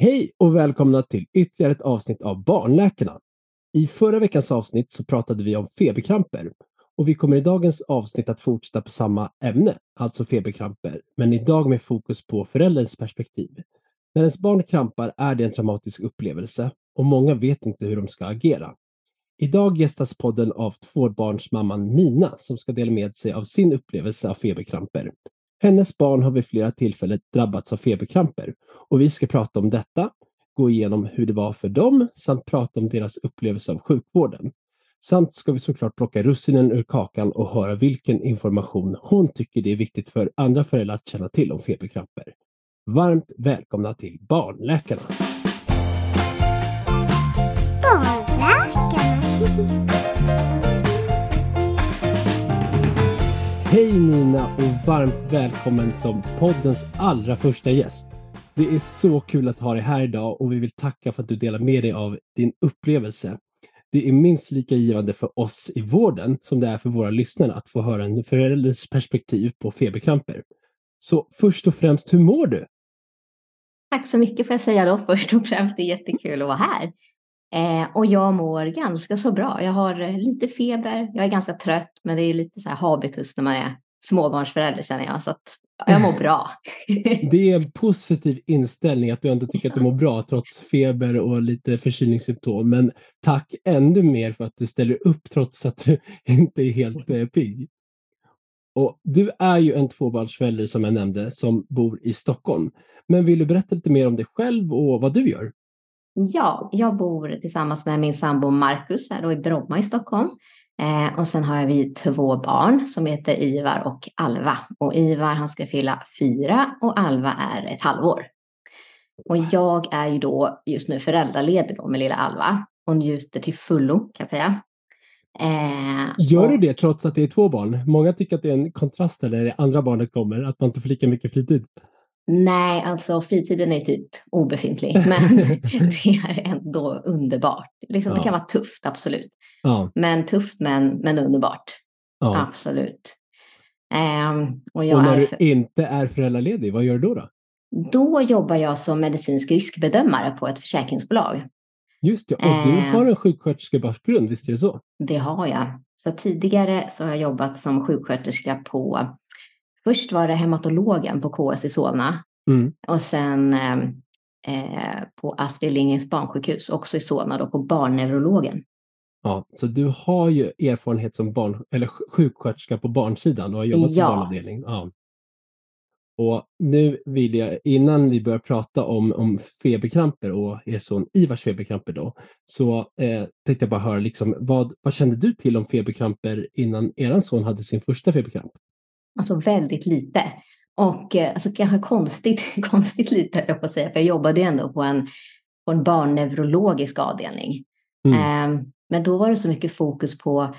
Hej och välkomna till ytterligare ett avsnitt av Barnläkarna. I förra veckans avsnitt så pratade vi om feberkramper och vi kommer i dagens avsnitt att fortsätta på samma ämne, alltså feberkramper, men idag med fokus på förälderns perspektiv. När ens barn krampar är det en traumatisk upplevelse och många vet inte hur de ska agera. Idag gästas podden av tvåbarnsmamman Nina som ska dela med sig av sin upplevelse av feberkramper. Hennes barn har vid flera tillfällen drabbats av feberkramper och vi ska prata om detta, gå igenom hur det var för dem samt prata om deras upplevelse av sjukvården. Samt ska vi såklart plocka russinen ur kakan och höra vilken information hon tycker det är viktigt för andra föräldrar att känna till om feberkramper. Varmt välkomna till Barnläkarna! Hej Nina och varmt välkommen som poddens allra första gäst. Det är så kul att ha dig här idag och vi vill tacka för att du delar med dig av din upplevelse. Det är minst lika givande för oss i vården som det är för våra lyssnare att få höra en förälders perspektiv på feberkramper. Så först och främst, hur mår du? Tack så mycket får jag säga då först och främst. Det är jättekul att vara här. Eh, och jag mår ganska så bra. Jag har eh, lite feber, jag är ganska trött, men det är lite så här habitus när man är småbarnsförälder känner jag. Så att jag mår bra. det är en positiv inställning att du ändå tycker att du mår bra trots feber och lite förkylningssymptom. Men tack ännu mer för att du ställer upp trots att du inte är helt eh, pigg. Och du är ju en tvåbarnsförälder som jag nämnde som bor i Stockholm. Men vill du berätta lite mer om dig själv och vad du gör? Ja, jag bor tillsammans med min sambo Marcus här då i Bromma i Stockholm. Eh, och sen har vi två barn som heter Ivar och Alva. Och Ivar han ska fylla fyra och Alva är ett halvår. Och jag är ju då just nu föräldraledig då med lilla Alva och njuter till fullo kan jag säga. Eh, Gör och... du det trots att det är två barn? Många tycker att det är en kontrast när det andra barnet kommer, att man inte får lika mycket fritid. Nej, alltså fritiden är typ obefintlig, men det är ändå underbart. Liksom, ja. Det kan vara tufft, absolut. Ja. Men tufft, men, men underbart. Ja. Absolut. Um, och, och, när du inte är föräldraledig, vad gör du då, då? Då jobbar jag som medicinsk riskbedömare på ett försäkringsbolag. Just det, och du ehm. har en sjuksköterskebakgrund, visst är det så? Det har jag. Så tidigare så har jag jobbat som sjuksköterska på Först var det hematologen på KS i Solna mm. och sen ehm, eh, på Astrid Lindgrens barnsjukhus, också i Solna, då, på barnneurologen. Ja, så du har ju erfarenhet som barn, eller sjuksköterska på barnsidan, du har jobbat ja. på barnavdelning. Ja. Och nu vill jag, innan vi börjar prata om, om feberkramper och er son Ivars feberkramper då, så eh, tänkte jag bara höra, liksom, vad, vad kände du till om feberkramper innan er son hade sin första feberkramp? Alltså väldigt lite. Och eh, alltså, kanske konstigt, konstigt lite, jag på att säga, för jag jobbade ju ändå på en, på en barnneurologisk avdelning. Mm. Eh, men då var det så mycket fokus på,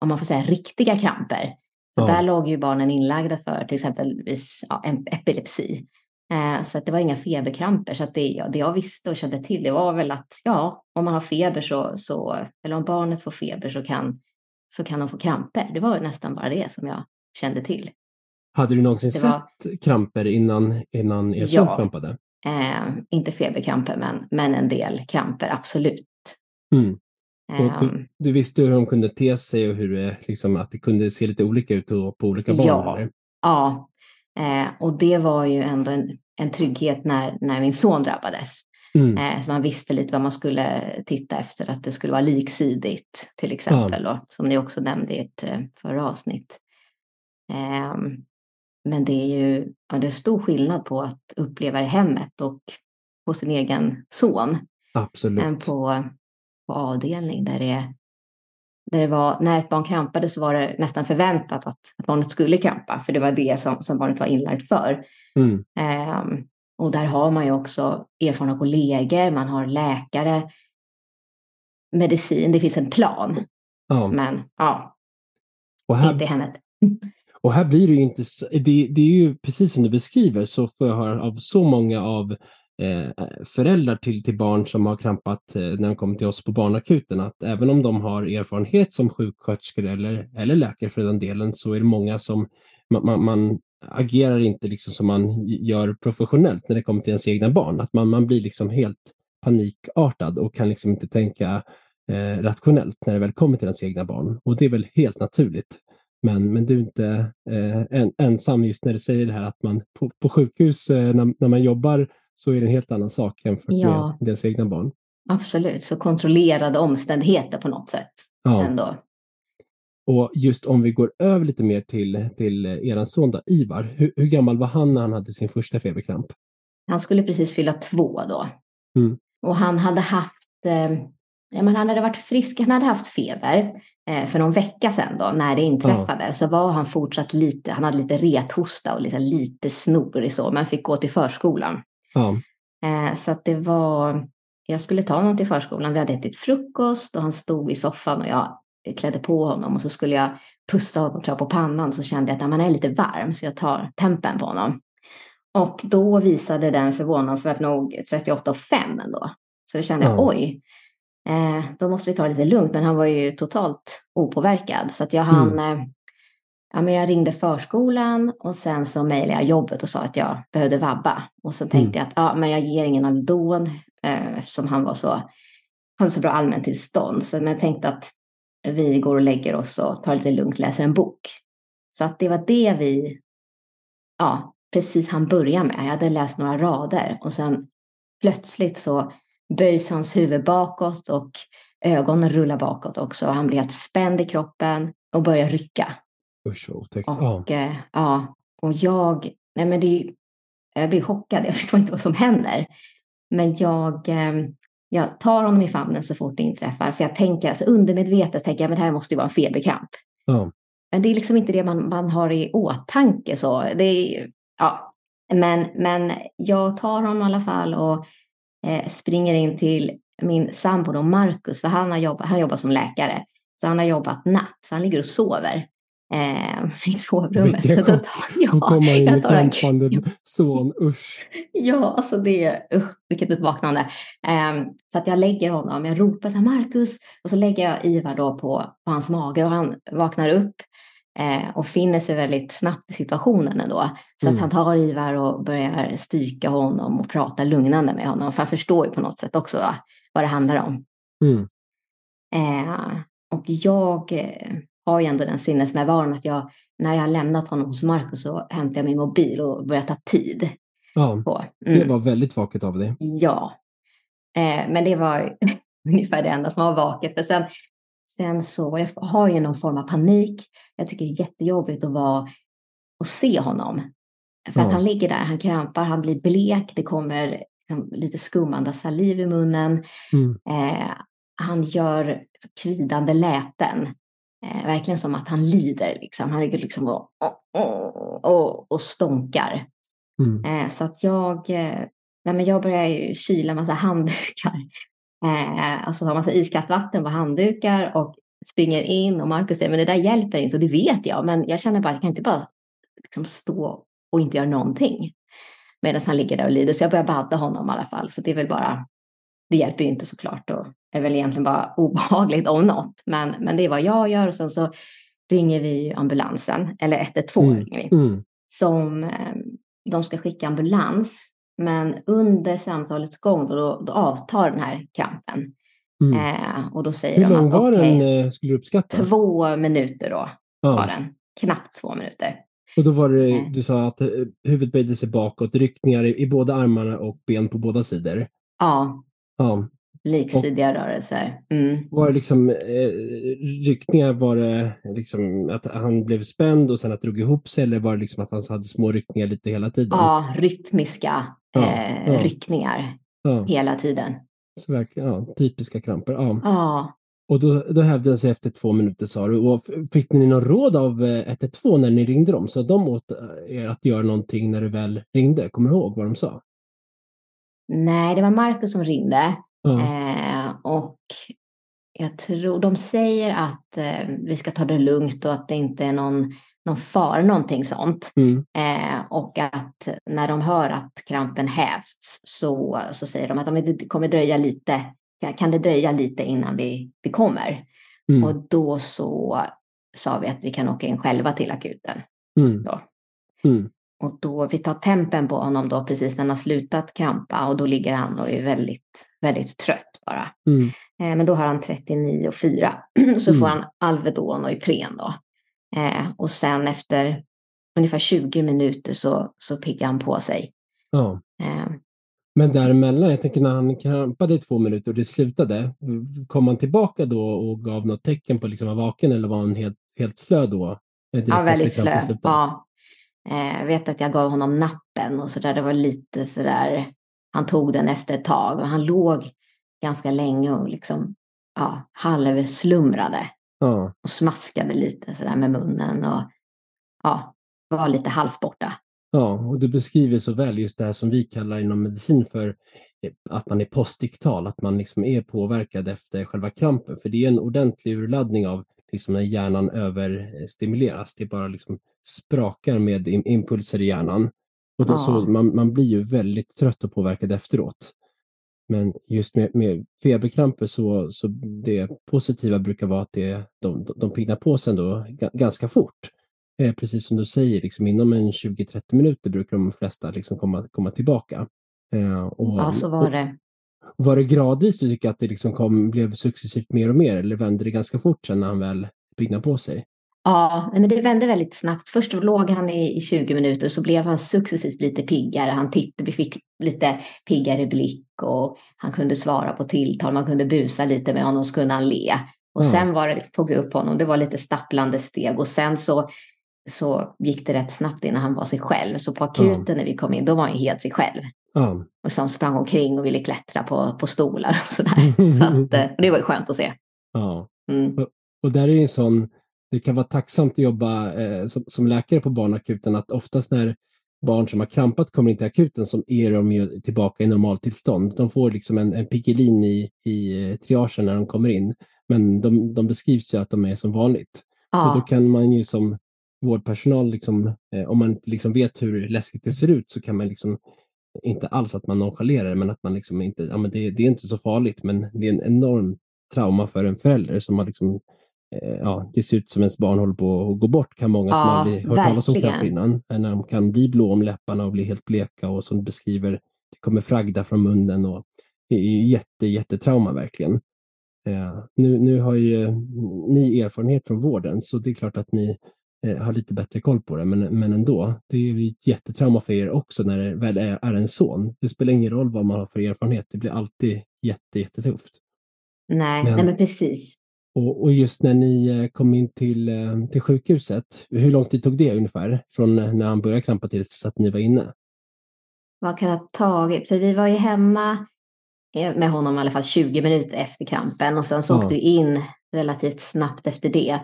om man får säga, riktiga kramper. Så ja. där låg ju barnen inlagda för till exempelvis ja, epilepsi. Eh, så att det var inga feberkramper. Så att det, ja, det jag visste och kände till det var väl att ja, om man har feber så, så eller om barnet får feber så kan, så kan de få kramper. Det var nästan bara det som jag kände till. Hade du någonsin var... sett kramper innan, innan er son ja. krampade? Eh, inte feberkramper, men, men en del kramper, absolut. Mm. Eh, du, du, visste hur de kunde te sig och hur det, liksom, att det kunde se lite olika ut på olika barn? Ja, eller? ja. Eh, och det var ju ändå en, en trygghet när, när min son drabbades. Mm. Eh, så man visste lite vad man skulle titta efter, att det skulle vara liksidigt till exempel, ja. då, som ni också nämnde i ert eh, förra avsnitt. Ehm, men det är ju ja, det är stor skillnad på att uppleva det hemmet och på sin egen son. Absolut. Än på, på avdelning där det, där det var, när ett barn krampade så var det nästan förväntat att, att barnet skulle krampa, för det var det som, som barnet var inlagt för. Mm. Um, och där har man ju också erfarna kollegor, man har läkare, medicin, det finns en plan. Ja. Men ja, och här, inte i hemmet. Och här blir det ju inte, det, det är ju precis som du beskriver så får jag höra av så många av eh, föräldrar till, till barn som har krampat eh, när de kommer till oss på barnakuten att även om de har erfarenhet som sjuksköterskor eller, eller läkare för den delen så är det många som man, man, agerar inte liksom som man gör professionellt när det kommer till ens egna barn. Att man, man blir liksom helt panikartad och kan liksom inte tänka eh, rationellt när det väl kommer till ens egna barn. Och det är väl helt naturligt. Men, men du är inte eh, en, ensam just när du säger det här att man på, på sjukhus eh, när, när, man jobbar så är det en helt annan sak jämfört ja. med ens egna barn. Absolut, så kontrollerade omständigheter på något sätt. Ja. Ändå. Och just om vi går över lite mer till, till er son då, Ivar, hur, hur, gammal var han när han hade sin första feberkramp? Han skulle precis fylla två då. Mm. Och han hade haft, eh, ja, men han hade varit frisk, han hade haft feber för någon vecka sedan då när det inträffade. Ja. Så var han fortsatt lite, han hade lite rethosta och liksom lite snorig så, men fick gå till förskolan. Ja. Eh, så att det var, jag skulle ta honom till förskolan, vi hade ätit frukost och han stod i soffan och jag klädde på honom och så skulle jag pusta honom tror jag, på pannan så kände jag att han är lite varm så jag tar tempen på honom. Och då visade den förvånansvärt nog 38,5 ändå. Så då kände jag, mm. oj, eh, då måste vi ta det lite lugnt. Men han var ju totalt opåverkad. Så att jag hann, mm. eh, ja, men jag ringde förskolan och sen så mejlade jag jobbet och sa att jag behövde vabba. Och så tänkte mm. jag att ja, men jag ger ingen Aldon eh, eftersom han var så, hade så bra allmäntillstånd. Så men jag tänkte att vi går och lägger oss och tar lite lugnt, läser en bok. Så att det var det vi, ja, precis han börja med. Jag hade läst några rader och sen plötsligt så böjs hans huvud bakåt och ögonen rullar bakåt också. Han blir helt spänd i kroppen och börjar rycka. Usch, otäckt. Och, ja. Eh, ja, och jag, nej men det, jag blir chockad, jag förstår inte vad som händer. Men jag, eh, jag tar honom i famnen så fort det inträffar, för jag tänker, alltså undermedvetet tänker jag, men det här måste ju vara en feberkramp. Ja. Men det är liksom inte det man, man har i åtanke så. Det är, ja. men, men jag tar honom i alla fall och eh, springer in till min sambo då, Marcus, för han, har jobbat, han jobbar som läkare. Så han har jobbat natt, så han ligger och sover eh, i sovrummet. Vilken chock ja, komma in med trampande son, usch. Ja, alltså det, usch, vilket uppvaknande. Eh, så att jag lägger honom, jag ropar så här, Marcus, och så lägger jag Ivar då på, på hans mage och han vaknar upp eh, och finner sig väldigt snabbt i situationen ändå. Så mm. att han tar Ivar och börjar styka honom och prata lugnande med honom, för han förstår ju på något sätt också då, vad det handlar om. Mm. Eh, och jag eh, har ju ändå den sinnesnärvaron att jag, när jag har lämnat honom hos Markus så hämtar jag min mobil och börjar ta tid. Ja, på. Mm. det var väldigt vaket av dig. Ja, eh, men det var ungefär det enda som var vaket. För sen, sen så, jag har ju någon form av panik. Jag tycker det är jättejobbigt att vara och se honom. För ja. att han ligger där, han krampar, han blir blek, det kommer liksom lite skummande saliv i munnen. Mm. Eh, han gör liksom kvidande läten. Eh, verkligen som att han lider. Liksom. Han ligger liksom och, och, och, och stånkar. Mm. Eh, så att jag, eh, nej men jag börjar kyla massa handdukar. Eh, alltså ha massa iskallt vatten på handdukar och springer in och Markus säger men det där hjälper inte och det vet jag. Men jag känner bara att jag kan inte bara liksom stå och inte göra någonting. Medan han ligger där och lider. Så jag börjar badda honom i alla fall. Så det är väl bara, det hjälper ju inte såklart. Och är väl egentligen bara obehagligt om något. Men, men det är vad jag gör och sen så ringer vi ambulansen, eller 112 mm. ringer vi. Mm. Som ehm, de ska skicka ambulans. Men under samtalets gång då, då avtar den här krampen. Mm. Eh, och då säger Hur de lång var okay, den, eh, skulle du uppskatta? Två minuter då ja. var den. Knappt två minuter. Och då var det, eh. du sa att eh, huvudet böjde sig bakåt, ryckningar i, i båda armarna och ben på båda sidor. Ja. ja. Liksidiga och rörelser. Mm. Var det liksom eh, ryckningar, var det liksom att han blev spänd och sen att det drog ihop sig eller var det liksom att han hade små ryckningar lite hela tiden? Ja, rytmiska eh, ja. ryckningar hela tiden. Så verkligen, ja, typiska kramper. Ja. Och då, då hävde den sig efter två minuter sa du. Och fick ni någon råd av 112 eh, när ni ringde dem? Så de åt eh, er att göra någonting när du väl ringde? Kommer du ihåg vad de sa? Nej, det var Markus som ringde. Eh, och jag tror, de säger att eh, vi ska ta det lugnt och att det inte är någon, någon fara, någonting sånt. Mm. Eh, och att när de hör att krampen hävs så, så säger de att det kommer dröja lite, kan det dröja lite innan vi, vi kommer. Mm. Och då så sa vi att vi kan åka in själva till akuten. Mm. Mm. Och då, vi tar tempen på honom då precis när han har slutat krampa och då ligger han och är väldigt, väldigt trött bara. Mm. Eh, men då har han 39 och 4 så mm. får han Alvedon och Ipren då. Eh, och sen efter ungefär 20 minuter så, så piggar han på sig. Ja. Eh. Men däremellan, jag tänker när han krampade i två minuter och det slutade, kom han tillbaka då och gav något tecken på liksom att vara vaken eller var han helt, helt slö då? Ja, väldigt slö. Ja. Eh, jag vet att jag gav honom nappen och så där. Det var lite så där. Han tog den efter ett tag och han låg ganska länge och liksom ja, halvslumrade. Ja. Och smaskade lite så där med munnen och ja, var lite halvt borta. Ja, och du beskriver så väl just det här som vi kallar inom medicin för eh, att man är postdiktal, att man liksom är påverkad efter själva krampen. För det är en ordentlig urladdning av liksom när hjärnan överstimuleras. Det bara liksom sprakar med impulser i hjärnan. Och då, ja. så man, man blir ju väldigt trött och påverkad efteråt. Men just med, med feberkramper så, så det positiva brukar vara att det, de, de pignar på sig ändå ganska fort. Eh, precis som du säger, liksom inom en 20-30 minuter brukar de flesta liksom komma, komma tillbaka. Eh, och, ja, så var det. Och, var det gradvis du tycker att det liksom kom, blev successivt mer och mer eller vände det ganska fort sen när han väl piggnade på sig? Ja, men det vände väldigt snabbt. Först låg han i, i 20 minuter så blev han successivt lite piggare. Han tittade, vi fick lite piggare blick och han kunde svara på tilltal. Man kunde busa lite med honom så kunde han le. Och mm. sen var det, tog vi upp honom. Det var lite stapplande steg och sen så, så gick det rätt snabbt innan han var sig själv. Så på akuten mm. när vi kom in, då var han helt sig själv. Mm. Och så sprang omkring och ville klättra på, på stolar och sådär. så att, eh, det var ju skönt att se. Ja. Mm. Och, och där är en sån det kan vara tacksamt att jobba eh, som, som, läkare på barnakuten, att oftast när barn som har krampat kommer in till akuten så är de tillbaka i normaltillstånd. De får liksom en, en pigelin i, i eh, triagen när de kommer in, men de, de beskrivs ju att de är som vanligt. Ja. Och då kan man ju som vårdpersonal, liksom, eh, om man inte liksom vet hur läskigt det ser ut, så kan man liksom inte alls att man nonchalerar men att man liksom inte, ja men det, det är inte så farligt, men det är en enorm trauma för en förälder som har liksom ja, det ser ut som ens barn håller på att gå bort, kan många som aldrig hört talas om kramp innan. När de kan bli blå om läpparna och bli helt bleka och som du beskriver, det kommer fragda från munnen och det är jätte, jättetrauma verkligen. Eh, nu, nu har ju ni erfarenhet från vården, så det är klart att ni eh, har lite bättre koll på det, men, men ändå. Det är ett jättetrauma för er också när det väl är, är en son. Det spelar ingen roll vad man har för erfarenhet, det blir alltid jätte, jättetufft. Nej, men, nej, men precis. Och, och, just när ni eh, kom in till, eh, till sjukhuset, hur lång tid tog det ungefär? Från när han började krampa tills att ni var inne? Vad kan det ha tagit? För vi var ju hemma eh, med honom i alla fall 20 minuter efter krampen och sen så ja. åkte vi in relativt snabbt efter det.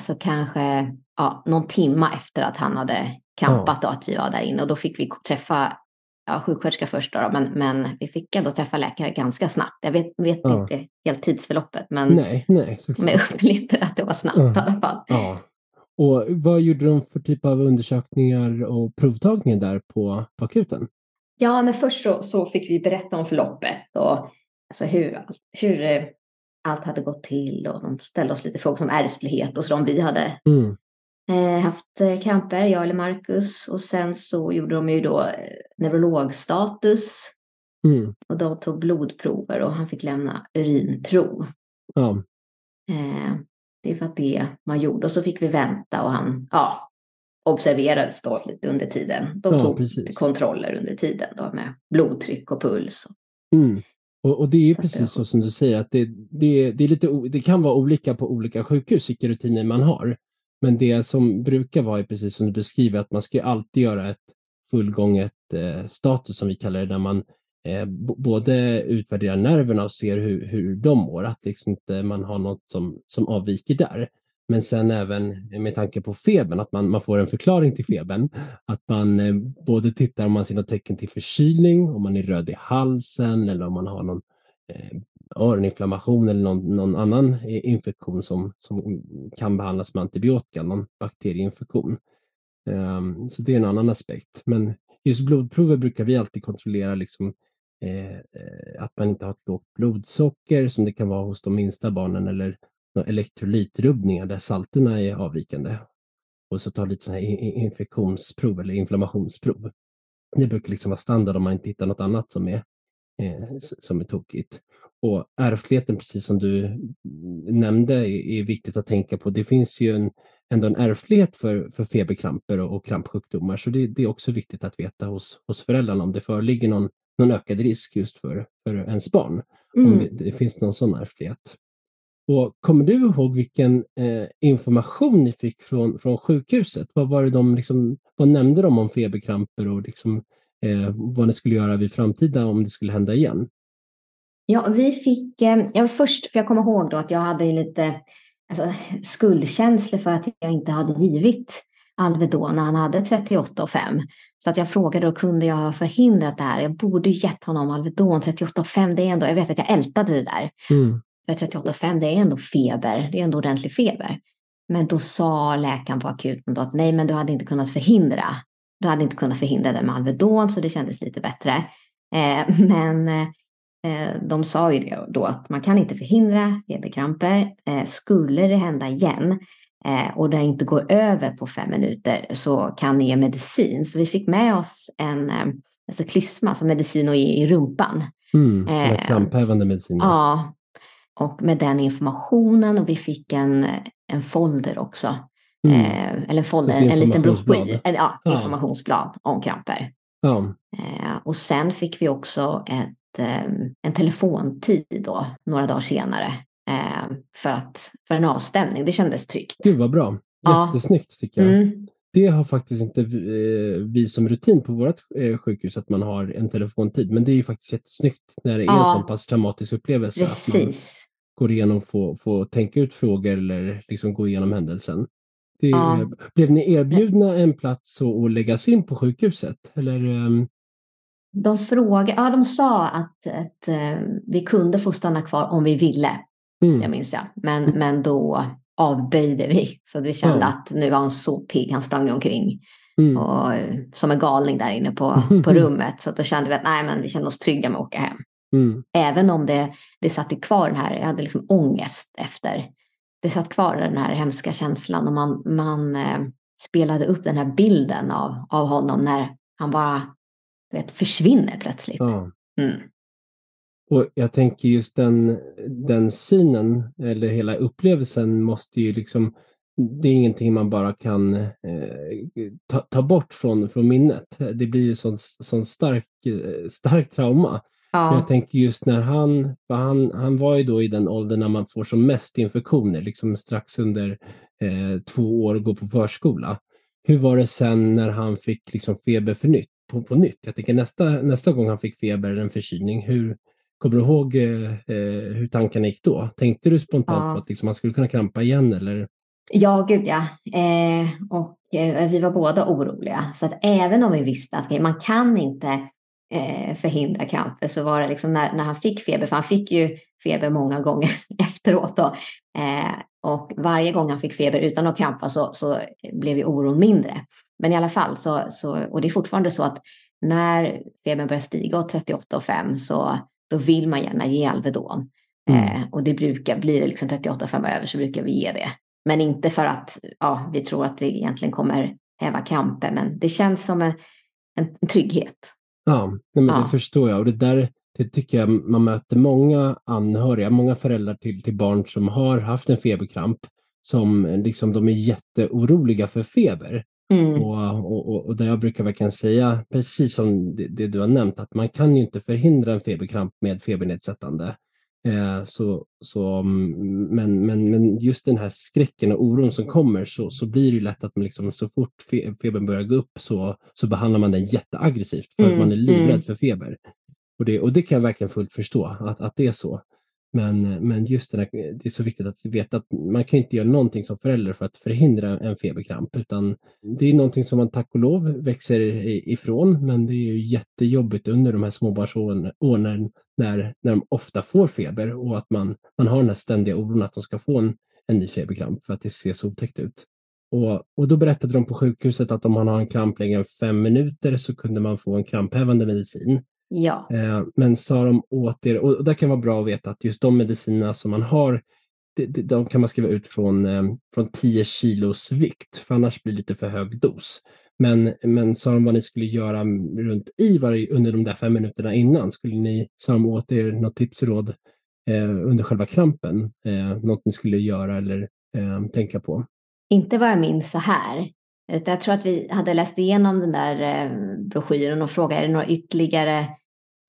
så kanske ja, någon timma efter att han hade krampat ja. då, att vi var där inne och då fick vi träffa ja, sjuksköterska först då, men, men vi fick ändå träffa läkare ganska snabbt. Jag vet, vet ja. inte helt tidsförloppet, men nej, nej, men jag upplevde att det var snabbt ja. i alla fall. Ja. Och vad gjorde de för typ av undersökningar och provtagningar där på, på akuten? Ja, men först så, så fick vi berätta om förloppet och alltså hur, hur eh, allt hade gått till och de ställde oss lite frågor som ärftlighet och så om vi hade mm haft eh, kramper, jag eller Marcus. Och sen så gjorde de ju då eh, neurologstatus. Mm. Och de tog blodprover och han fick lämna urinprov. Ja. Eh, det var det man gjorde. Och så fick vi vänta och han ja, observerades då lite under tiden. De ja, tog precis. kontroller under tiden då med blodtryck och puls. Mm. Och, och, det är så precis så som du säger, att det, det, det, är lite, det kan vara olika på olika sjukhus vilka rutiner man har. Men det som brukar vara är precis som du beskriver, att man ska alltid göra ett fullgånget eh, status som vi kallar det, där man eh, både utvärderar nerverna och ser hur, hur de mår, att liksom inte man har något som, som avviker där. Men sen även eh, med tanke på febern, att man, man får en förklaring till febern. Att man eh, både tittar om man ser något tecken till förkylning, om man är röd i halsen eller om man har någon eh, öroninflammation eller någon, någon, annan infektion som, som kan behandlas med antibiotika, någon bakterieinfektion. Um, så det är en annan aspekt. Men just blodprover brukar vi alltid kontrollera liksom, eh, eh, att man inte har ett lågt blodsocker som det kan vara hos de minsta barnen eller elektrolytrubbningar där salterna är avvikande. och så ta lite här infektionsprov eller inflammationsprov. Det brukar liksom vara standard om man inte hittar något annat som är, eh, som är tokigt. Och ärftligheten, precis som du nämnde, är, viktigt att tänka på. Det finns ju en, ändå en ärftlighet för, för feberkramper och, och krampsjukdomar, så det, det, är också viktigt att veta hos, hos föräldrarna om det föreligger någon, någon ökad risk just för, för ens barn, mm. om det, det, finns någon sån ärftlighet. Och kommer du ihåg vilken eh, information ni fick från, från sjukhuset? Vad, var det de liksom, vad nämnde de om feberkramper och liksom, vad ni skulle göra vid framtida om det skulle hända igen? Ja, vi fick, eh, ja, först, för jag kommer ihåg då att jag hade lite alltså, skuldkänslor för att jag inte hade givit Alvedon när han hade 38,5. Så att jag frågade då, kunde jag ha förhindrat det här? Jag borde gett honom Alvedon 38,5. Det är ändå, jag vet att jag ältade det där. Mm. För 38,5 det är ändå feber, det är ändå ordentlig feber. Men då sa läkaren på akuten då att nej, men du hade inte kunnat förhindra. Du hade inte kunnat förhindra det med Alvedon, så det kändes lite bättre. Eh, men eh, de sa ju det då att man kan inte förhindra feberkramper. Eh, skulle det hända igen och det inte går över på fem minuter så kan ni ge medicin. Så vi fick med oss en alltså klysma, alltså medicin att ge i rumpan. Mm, eh, kramphävande medicin. Ja, och med den informationen och vi fick en, en folder också. Mm. Eh, eller en folder, en liten broschyr, en, ja, ja. informationsblad om kramper. Ja. Eh, och sen fick vi också ett, eh, en telefontid då, några dagar senare. Eh, för, att, för en avstämning. Det kändes tryggt. Gud vad bra. Jättesnyggt tycker jag. Mm. Det har faktiskt inte vi, eh, som rutin på vårt eh, sjukhus att man har en telefontid, men det är ju faktiskt jättesnyggt när det är en så pass traumatisk upplevelse. Precis. Går igenom och får, får tänka ut frågor eller liksom gå igenom händelsen. Det, ja. Blev ni erbjudna en plats att läggas in på sjukhuset? Eller, um... De, frågade, ja, de sa att, att uh, vi kunde få stanna kvar om vi ville. Mm. Jag minns jag. Men, mm. men då avböjde vi. Så vi kände ja. att nu var han så pigg, han sprang omkring. Mm. Och, som en galning där inne på, på rummet. Så då kände vi att nej, men vi kände oss trygga med att åka hem. Mm. Även om det, det satt ju kvar den här, jag hade liksom ångest efter. Det satt kvar den här hemska känslan och man, man eh, spelade upp den här bilden av, av honom när han bara vet, försvinner plötsligt. Ja. Mm. Och jag tänker just den, den synen, eller hela upplevelsen måste ju liksom, det är ingenting man bara kan eh, ta, ta, bort från, från minnet. Det blir ju sån, sån stark, eh, stark trauma. Ja. Jag tänker just när han, för han, han var ju då i den åldern när man får som mest infektioner, liksom strax under eh, två år och går på förskola. Hur var det sen när han fick liksom feber för nytt, på, på nytt? Jag tänker nästa, nästa gång han fick feber eller en förkylning, hur, kommer du ihåg eh, eh, hur tankarna gick då? Tänkte du spontant ja. på att liksom, han skulle kunna krampa igen eller? Ja, gud ja. Eh, och eh, vi var båda oroliga. Så att även om vi visste att man kan inte eh, förhindra kramper så var det liksom när, när han fick feber, för han fick ju feber många gånger efteråt då. Eh, och varje gång han fick feber utan att krampa så, så blev ju oron mindre. Men i alla fall, så, så, och det är fortfarande så att när febern börjar stiga åt 38,5 så då vill man gärna ge Alvedon. Mm. Eh, och det brukar, blir det liksom 38,5 över så brukar vi ge det. Men inte för att ja, vi tror att vi egentligen kommer häva kramper, men det känns som en, en trygghet. Ja, nej, men ja. det förstår jag. Och det där det tycker jag man möter många anhöriga, många föräldrar till, till barn som har haft en feberkramp som liksom de är jätteoroliga för feber. Mm. Och, och, och där jag brukar verkligen säga, precis som det, det, du har nämnt, att man kan ju inte förhindra en feberkramp med febernedsättande. Eh, så, så, mm, men, men, men just den här skräcken och oron som kommer så, så blir det lätt att man liksom, så fort febern börjar gå upp så, så behandlar man den jätteaggressivt för mm, att man är livrädd mm. för feber. Och det, och det kan jag verkligen fullt förstå, att, att det är så. Men, men just det, där, det är så viktigt att veta att man kan inte göra någonting som förälder för att förhindra en feberkramp, utan det är någonting som man tack och lov växer ifrån, men det är ju jättejobbigt under de här småbarnsåren när, när, när de ofta får feber och att man, man har den här ständiga oron att de ska få en, en ny feberkramp för att det ser så otäckt ut. Och, och då berättade de på sjukhuset att om man har en kramp längre än fem minuter så kunde man få en kramphävande medicin. Ja. Eh, men sa de åt er, och där kan vara bra att veta att just de medicinerna som man har det, det, de kan man skriva ut från, eh, från 10 kilos vikt, för annars blir det lite för hög dos. Men, men sa de vad ni skulle göra runt IVAR under de där fem minuterna innan? Skulle ni, sa de åt er något tips och råd eh, under själva krampen? Eh, något ni skulle göra eller eh, tänka på? Inte vad jag minns så här. Utan jag tror att vi hade läst igenom den där eh, broschyren och frågade är det några ytterligare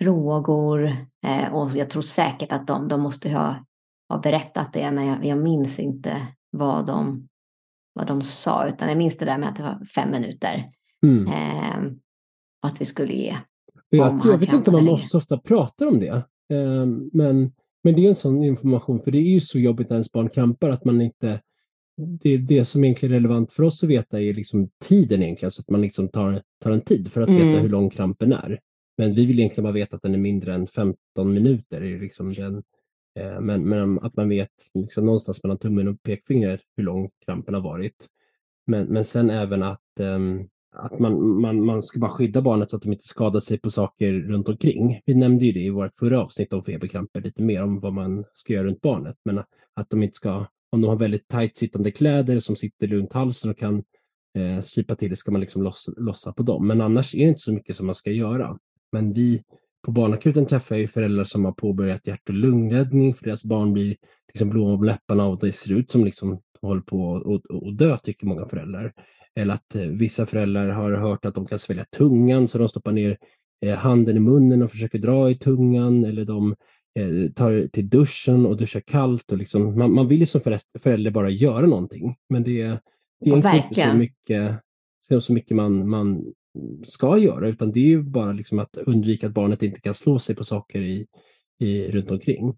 frågor. Eh, och jag tror säkert att de, de måste ha, ha berättat det, men jag, jag minns inte vad de, vad de sa, utan jag minns det där med att det var fem minuter. Mm. Eh, och att vi skulle ge. Jag, jag vet inte om man måste så ofta prata om det, eh, men, men det är en sån information, för det är ju så jobbigt när ens barn krampar att man inte det, det som egentligen är relevant för oss att veta är liksom tiden egentligen, så att man liksom tar, tar en tid för att mm. veta hur lång krampen är. Men vi vill egentligen bara veta att den är mindre än 15 minuter. Är liksom den, eh, men, men, att man vet liksom någonstans mellan tummen och pekfingret hur lång krampen har varit. Men, men sen även att, um, att man, man, man ska bara skydda barnet så att de inte skadar sig på saker runt omkring. Vi nämnde ju det i vårt förra avsnitt om feberkramper, lite mer om vad man ska göra runt barnet. Men att de inte ska, om de har väldigt tajt sittande kläder som sitter runt halsen och kan eh, sypa till, ska man liksom lossa, lossa på dem. Men annars är det inte så mycket som man ska göra. Men vi på barnakuten träffar ju föräldrar som har påbörjat hjärt och lungräddning för deras barn blir liksom blå om läpparna och det ser ut som liksom de håller på att dö, tycker många föräldrar. Eller att eh, vissa föräldrar har hört att de kan svälja tungan så de stoppar ner eh, handen i munnen och försöker dra i tungan eller de eh, tar till duschen och duschar kallt. Och liksom, man, man vill ju som förälder bara göra någonting, men det, det är egentligen inte så mycket, så mycket man, man ska göra, utan det är ju bara liksom att undvika att barnet inte kan slå sig på saker i, i, runt omkring.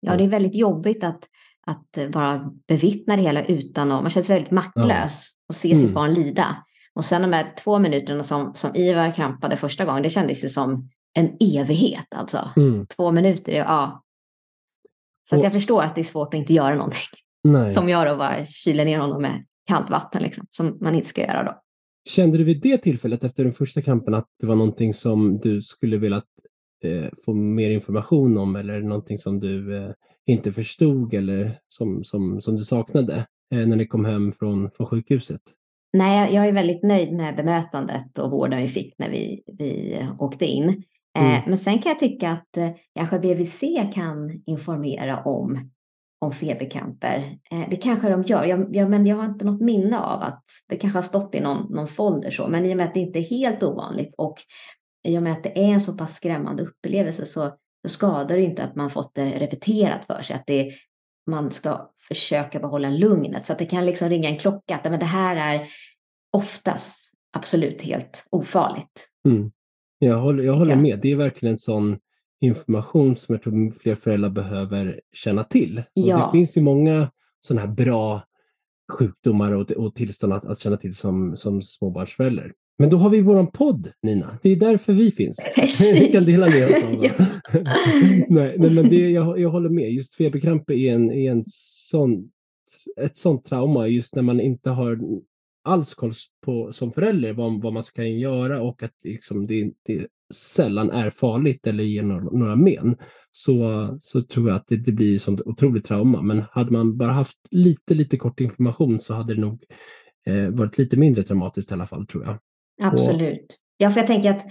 Ja, det är väldigt jobbigt att, att bara bevittna det hela utan att, man känns väldigt maktlös ja. och se sitt mm. barn lida. Och sen de här två minuterna som, som Ivar krampade första gången, det kändes ju som en evighet alltså. Mm. Två minuter, ja. Så att jag förstår att det är svårt att inte göra någonting. Nej. Som jag då bara kyler ner honom med kallt vatten, liksom, som man inte ska göra då. Kände du vid det tillfället efter den första kampen att det var någonting som du skulle vilja eh, få mer information om eller någonting som du eh, inte förstod eller som, som, som du saknade eh, när ni kom hem från, från sjukhuset? Nej, jag är väldigt nöjd med bemötandet och vården vi fick när vi, vi åkte in. Eh, mm. Men sen kan jag tycka att eh, kanske BVC kan informera om om feberkramper. Eh, det kanske de gör, jag, jag, men jag har inte något minne av att det kanske har stått i någon, någon folder så, men i och med att det inte är helt ovanligt och i och med att det är en så pass skrämmande upplevelse så, så skadar det inte att man fått det repeterat för sig, att det, man ska försöka behålla lugnet så att det kan liksom ringa en klocka att men det här är oftast absolut helt ofarligt. Mm. Jag håller, jag håller ja. med, det är verkligen en sån information som jag tror fler föräldrar behöver känna till. Ja. Och det finns ju många sådana här bra sjukdomar och, och tillstånd att, att känna till som, som småbarnsförälder. Men då har vi vår podd, Nina. Det är därför vi finns. vi kan dela med oss av nej, nej, men det, jag, jag håller med. Just feberkramp är, en, är en sån, ett sånt trauma just när man inte har alls koll på som förälder vad, vad man ska göra och att liksom det, det sällan är farligt eller ger några, några men, så, så tror jag att det, det blir sånt otroligt trauma. Men hade man bara haft lite, lite kort information så hade det nog eh, varit lite mindre traumatiskt i alla fall, tror jag. Absolut. Och, ja, för jag tänker att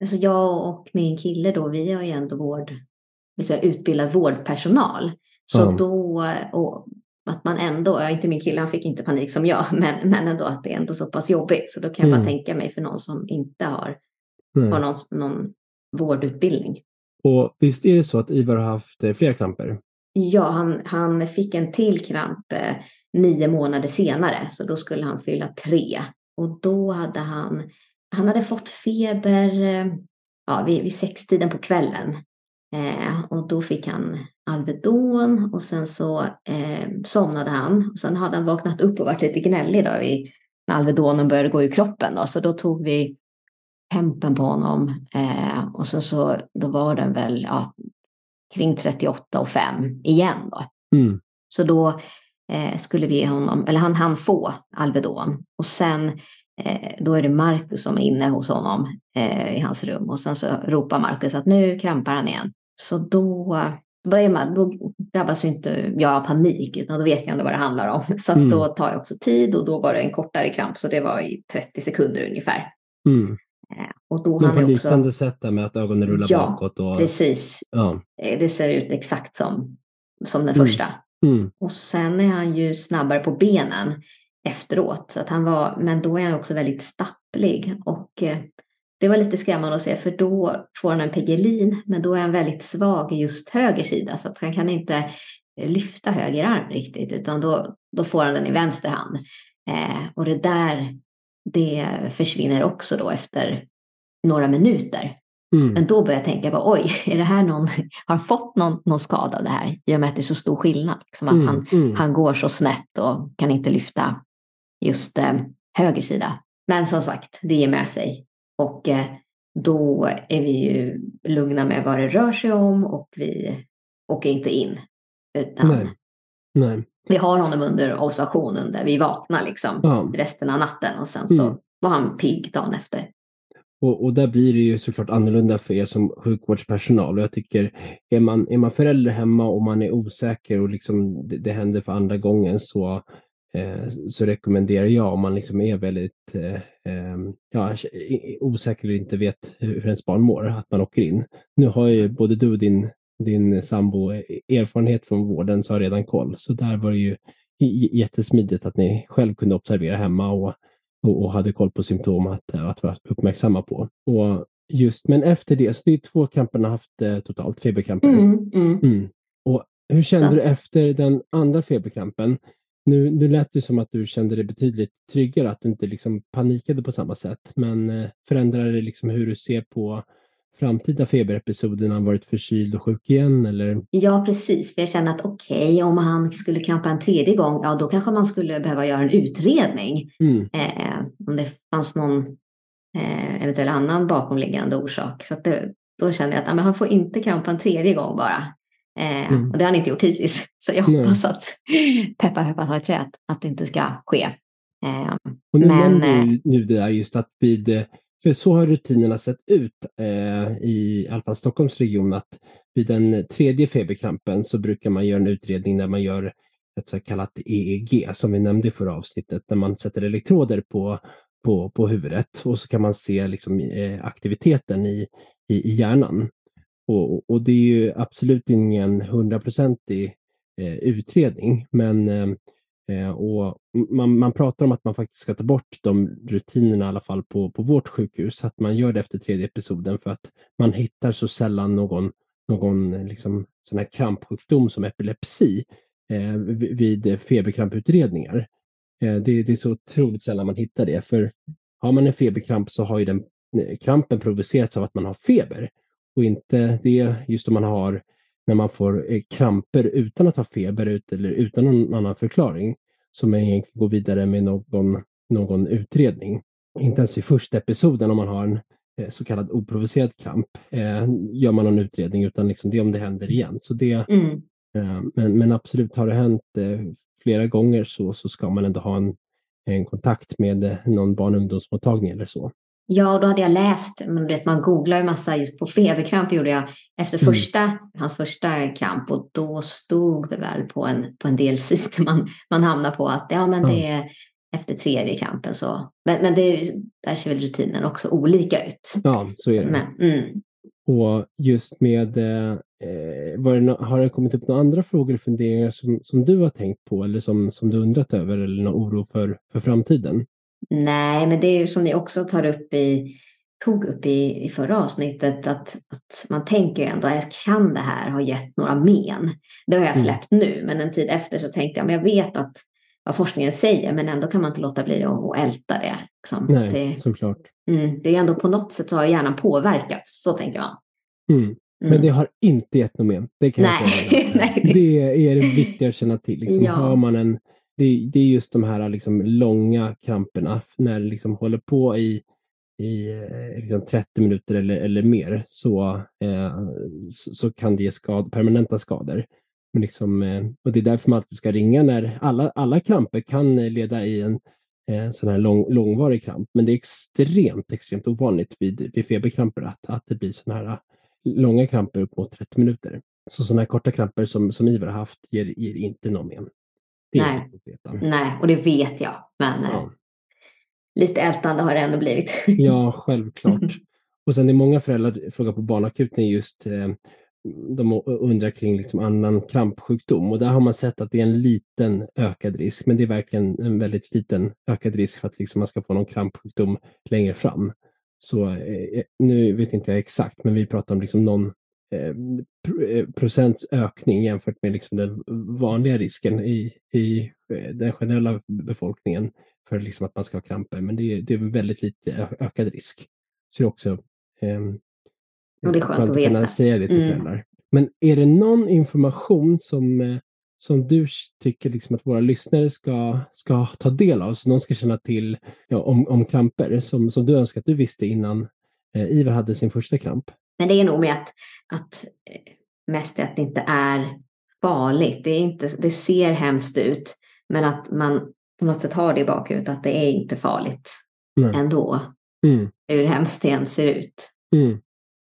alltså jag och min kille då, vi har ju ändå vård, vi utbildad vårdpersonal. Så ja. då, och att man ändå, inte min kille, han fick inte panik som jag, men, men ändå att det är ändå så pass jobbigt. Så då kan jag mm. bara tänka mig för någon som inte har mm. har någon, någon vårdutbildning. Och visst är det så att Ivar har haft eh, flera kramper? Ja, han, han fick en till kramp eh, nio månader senare, så då skulle han fylla tre. Och då hade han, han hade fått feber eh, ja, vid, vid sextiden på kvällen. Eh, och då fick han Alvedon och sen så eh, somnade han. Och sen hade han vaknat upp och varit lite gnällig då vid, när Alvedonen började gå i kroppen. Då. Så då tog vi tempen på honom. Eh, och så, så då var den väl ja, kring 38 och 5 igen. Då. Mm. Så då eh, skulle vi ge honom, eller han hann få Alvedon. Och sen eh, då är det Marcus som är inne hos honom eh, i hans rum. Och sen så ropar Marcus att nu krampar han igen. Så då, då, är man, då drabbas inte jag av panik, utan då vet jag ändå vad det handlar om. Så mm. då tar jag också tid och då var det en kortare kramp, så det var i 30 sekunder ungefär. Mm. Eh, och då Men på liknande också... sätt med att ögonen rullar ja, bakåt? Och... precis. Ja. Eh, det ser ut exakt som, som den mm. första. Mm. Och sen är han ju snabbare på benen efteråt. Så att han var, men då är han också väldigt stapplig. Och eh, det var lite skrämmande att se för då får han en Piggelin men då är han väldigt svag i just höger sida så att han kan inte lyfta höger arm riktigt utan då, då får han den i vänster hand. Eh, och det där det försvinner också då efter några minuter. Mm. Men då börjar jag tänka, bara, oj, är det här någon, har fått någon, någon skada det här? I och med att det är så stor skillnad. Liksom, att mm. Han, mm. han går så snett och kan inte lyfta just eh, höger sida. Men som sagt, det ger med sig. Och eh, då är vi ju lugna med vad det rör sig om och vi åker inte in. Utan Nej. Nej. vi har honom under observation under vi vaknar liksom ja. resten av natten och sen så mm. var han pigg dagen efter. Och, och, där blir det ju såklart annorlunda för er som sjukvårdspersonal. Och jag tycker, är man, är man förälder hemma och man är osäker och liksom det, det händer för andra gången så så rekommenderar jag om man liksom är väldigt eh, ehm, ja, osäker och inte vet hur ens barn mår, att man åker in. Nu har ju både du och din, din sambo erfarenhet från vården så har redan koll, så där var det ju jättesmidigt att ni själv kunde observera hemma och, och, och hade koll på symptom att, att vara uppmärksamma på. Och just, men efter det, så det är två kramper har haft eh, totalt, feberkramper. Mm, mm. Mm. Och hur kände du efter den andra feberkrampen? Nu, nu lät det som att du kände dig betydligt tryggare, att du inte liksom panikade på samma sätt. Men eh, förändrar det liksom hur du ser på framtida feberepisoder när han varit förkyld och sjuk igen? Eller? Ja, precis. För jag känner att okej, okay, om han skulle krampa en tredje gång, ja då kanske man skulle behöva göra en utredning. Mm. Eh, om det fanns någon eh, eventuell annan bakomliggande orsak. Så det, då känner jag att ja, men han får inte krampa en tredje gång bara. Eh, mm. Och det har han inte gjort hittills. Så jag hoppas att, peppa peppa ta i trät, att det inte ska ske. Eh, och nu men, nämnde du nu det där just att vid, eh, för så har rutinerna sett ut eh, i alla fall Stockholms region, att vid den tredje feberkrampen så brukar man göra en utredning där man gör ett så kallat EEG, som vi nämnde i förra avsnittet, där man sätter elektroder på, på, på huvudet och så kan man se liksom, eh, aktiviteten i, i, i hjärnan. Och, och det är ju absolut ingen hundraprocentig eh, utredning, men eh, eh, och man, man pratar om att man faktiskt ska ta bort de rutinerna i alla fall på, på vårt sjukhus, att man gör det efter tredje episoden för att man hittar så sällan någon, någon eh, liksom, sån här krampsjukdom som epilepsi eh, vid feberkramputredningar. Eh, det, det, är så otroligt sällan man hittar det, för har man en feberkramp så har ju den eh, krampen provocerats av att man har feber och inte det just om man har när man får eh, kramper utan att ha feber ut, eller utan någon annan förklaring som man egentligen går vidare med någon, någon utredning. Inte ens vid första episoden om man har en eh, så kallad oprovocerad kramp eh, gör man någon utredning utan liksom det om det händer igen. Så det, mm. eh, men, men absolut, har det hänt eh, flera gånger så, så ska man ändå ha en, en kontakt med någon barn och ungdomsmottagning eller så. Ja, då hade jag läst, men vet, man googlar ju massa just på feberkramp gjorde jag efter mm. första, hans första kramp och då stod det väl på en, på en del sidor man, man hamnar på att ja, men det är efter tredje krampen så. Men, men det, där ser väl rutinen också olika ut. Ja, så är det. Men, mm. Och just med, eh, det, har det kommit upp några andra frågor och funderingar som, som du har tänkt på eller som, som du undrat över eller någon oro för, för framtiden? Nej, men det är ju som ni också tar upp i, tog upp i, i förra avsnittet att, att man tänker ju ändå att kan det här ha gett några men? Det har jag mm. släppt mm. nu, men en tid efter så tänkte jag, men jag vet att vad forskningen säger, men ändå kan man inte låta bli att älta det. Liksom. Nej, det, såklart. Mm, det är ändå på något sätt så har hjärnan påverkats, så tänker man. Mm. Men mm. det har inte gett något men, det kan Nej. jag säga. Det är det viktiga att känna till. Liksom, ja. Har man en det, det är just de här liksom långa kramperna, när det liksom håller på i, i eh, liksom 30 minuter eller, eller mer, så, eh, så, så, kan det ge skad, permanenta skador. Men liksom, eh, och det är därför man alltid ska ringa när alla, alla kramper kan eh, leda i en eh, sån här lång, långvarig kramp, men det är extremt, extremt ovanligt vid, vid feberkramper att, att det blir såna här eh, långa kramper upp mot 30 minuter. Så sådana här korta kramper som, som Ivar har haft ger, ger inte någon men. Det Nej. Nej, och det vet jag. Men ja. eh, lite ältande har det ändå blivit. ja, självklart. Och sen är många föräldrar frågar på barnakuten just eh, de undrar kring liksom annan krampsjukdom och där har man sett att det är en liten ökad risk, men det är verkligen en väldigt liten ökad risk för att liksom man ska få någon krampsjukdom längre fram. Så eh, nu vet inte jag exakt, men vi pratar om liksom någon procents ökning jämfört med liksom den vanliga risken i, i eh, den generella befolkningen för liksom att man ska ha kramper. Men det är, det är väldigt lite ökad risk. Så det är också eh, och det är skönt, att veta. kunna säga det till mm. föräldrar. Men är det någon information som, eh, som du tycker liksom att våra lyssnare ska, ska ta del av, så någon ska känna till ja, om, om kramper, som, som du önskar att du visste innan eh, Ivar hade sin första kramp? Men det är nog med att, att eh, mest att det inte är farligt. Det, är inte, det ser hemskt ut, men att man på något sätt har det i bakhuvudet att det är inte farligt Nej. ändå. Mm. Hur hemskt det än ser ut. Mm.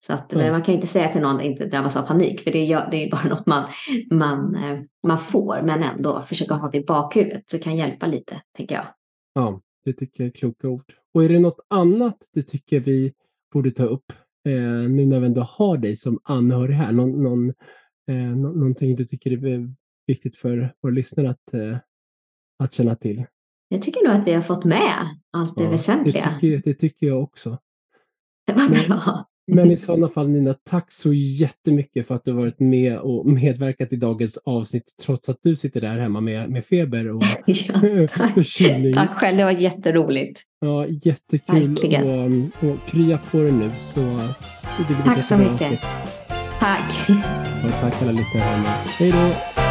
Så att, mm. man kan inte säga till någon att inte drabbas av panik, för det är, det är bara något man, man, eh, man får, men ändå försöka ha det i bakhuvudet så kan hjälpa lite, tänker jag. Ja, det tycker jag är kloka ord. Och är det något annat du tycker vi borde ta upp eh, nu när vi ändå har dig som anhörig här? Någon, någon, eh, någonting du tycker är viktigt för våra lyssnare att, eh, att känna till? Jag tycker nog att vi har fått med allt det ja, väsentliga. Det tycker, det tycker jag också. Vad bra. Men i sådana fall Nina, tack så jättemycket för att du varit med och medverkat i dagens avsnitt trots att du sitter där hemma med, med feber och ja, tack. förkylning. Tack själv, det var jätteroligt. Ja, jättekul Verkligen. och, och krya på dig nu så det blir Tack så mycket. Avsnitt. Tack. Och tack alla lyssnare hemma. Hej då!